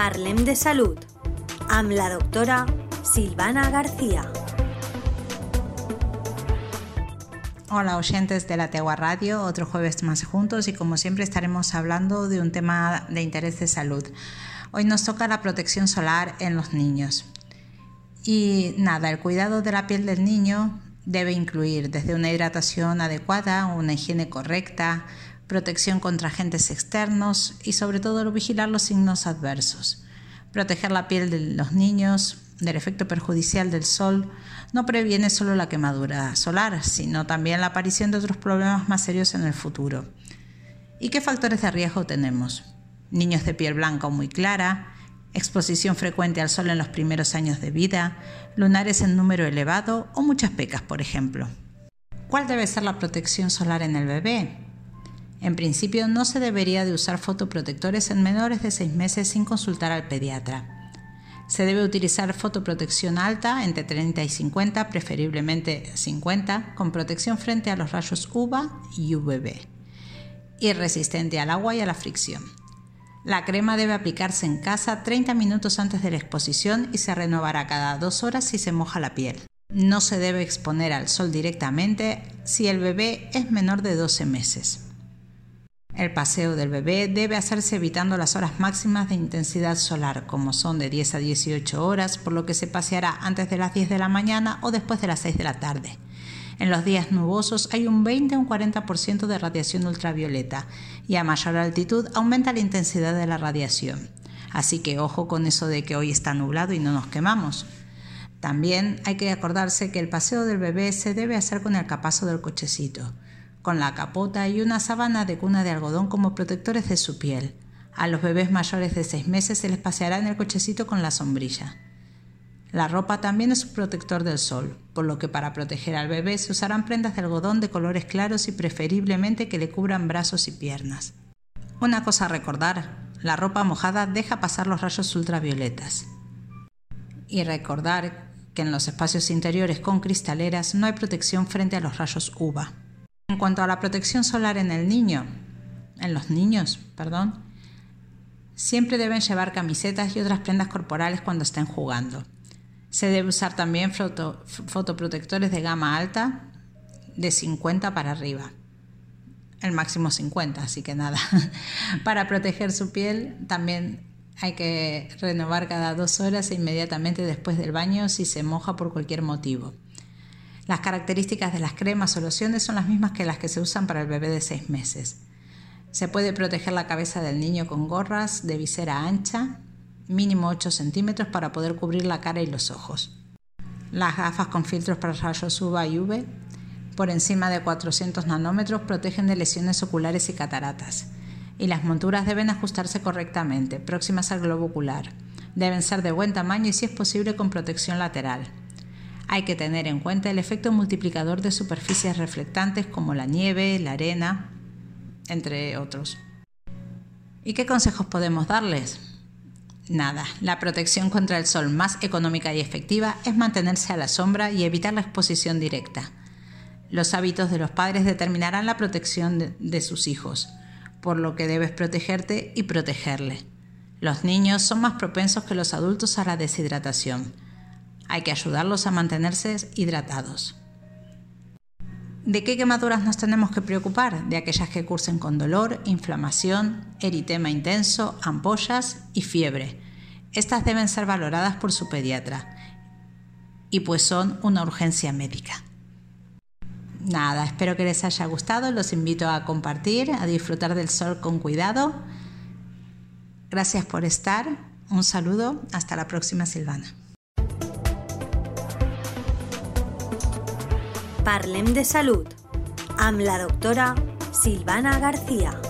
Parlem de Salud amb la doctora Silvana García. Hola oyentes de la Tegua Radio, otro jueves más juntos y como siempre estaremos hablando de un tema de interés de salud. Hoy nos toca la protección solar en los niños. Y nada, el cuidado de la piel del niño debe incluir desde una hidratación adecuada, una higiene correcta, protección contra agentes externos y sobre todo vigilar los signos adversos. Proteger la piel de los niños del efecto perjudicial del sol no previene solo la quemadura solar, sino también la aparición de otros problemas más serios en el futuro. ¿Y qué factores de riesgo tenemos? Niños de piel blanca o muy clara, exposición frecuente al sol en los primeros años de vida, lunares en número elevado o muchas pecas, por ejemplo. ¿Cuál debe ser la protección solar en el bebé? En principio no se debería de usar fotoprotectores en menores de 6 meses sin consultar al pediatra. Se debe utilizar fotoprotección alta entre 30 y 50, preferiblemente 50, con protección frente a los rayos UVA y UVB y resistente al agua y a la fricción. La crema debe aplicarse en casa 30 minutos antes de la exposición y se renovará cada dos horas si se moja la piel. No se debe exponer al sol directamente si el bebé es menor de 12 meses. El paseo del bebé debe hacerse evitando las horas máximas de intensidad solar, como son de 10 a 18 horas, por lo que se paseará antes de las 10 de la mañana o después de las 6 de la tarde. En los días nubosos hay un 20 o un 40% de radiación ultravioleta y a mayor altitud aumenta la intensidad de la radiación. Así que ojo con eso de que hoy está nublado y no nos quemamos. También hay que acordarse que el paseo del bebé se debe hacer con el capazo del cochecito con la capota y una sábana de cuna de algodón como protectores de su piel. A los bebés mayores de 6 meses se les paseará en el cochecito con la sombrilla. La ropa también es un protector del sol, por lo que para proteger al bebé se usarán prendas de algodón de colores claros y preferiblemente que le cubran brazos y piernas. Una cosa a recordar, la ropa mojada deja pasar los rayos ultravioletas. Y recordar que en los espacios interiores con cristaleras no hay protección frente a los rayos UVA. Cuanto a la protección solar en el niño, en los niños, perdón, siempre deben llevar camisetas y otras prendas corporales cuando estén jugando. Se debe usar también fotoprotectores de gama alta de 50 para arriba. El máximo 50, así que nada. para proteger su piel también hay que renovar cada dos horas e inmediatamente después del baño si se moja por cualquier motivo. Las características de las cremas o lociones son las mismas que las que se usan para el bebé de 6 meses. Se puede proteger la cabeza del niño con gorras de visera ancha, mínimo 8 centímetros para poder cubrir la cara y los ojos. Las gafas con filtros para rayos UVA y UV por encima de 400 nanómetros protegen de lesiones oculares y cataratas. Y las monturas deben ajustarse correctamente, próximas al globo ocular. Deben ser de buen tamaño y si es posible con protección lateral. Hay que tener en cuenta el efecto multiplicador de superficies reflectantes como la nieve, la arena, entre otros. ¿Y qué consejos podemos darles? Nada, la protección contra el sol más económica y efectiva es mantenerse a la sombra y evitar la exposición directa. Los hábitos de los padres determinarán la protección de, sus hijos, por lo que debes protegerte y protegerle. Los niños son más propensos que los adultos a la deshidratación. Hay que ayudarlos a mantenerse hidratados. ¿De qué quemaduras nos tenemos que preocupar? De aquellas que cursen con dolor, inflamación, eritema intenso, ampollas y fiebre. Estas deben ser valoradas por su pediatra y pues son una urgencia médica. Nada, espero que les haya gustado, los invito a compartir, a disfrutar del sol con cuidado. Gracias por estar, un saludo, hasta la próxima Silvana. Parlem de Salud amb la doctora Silvana García.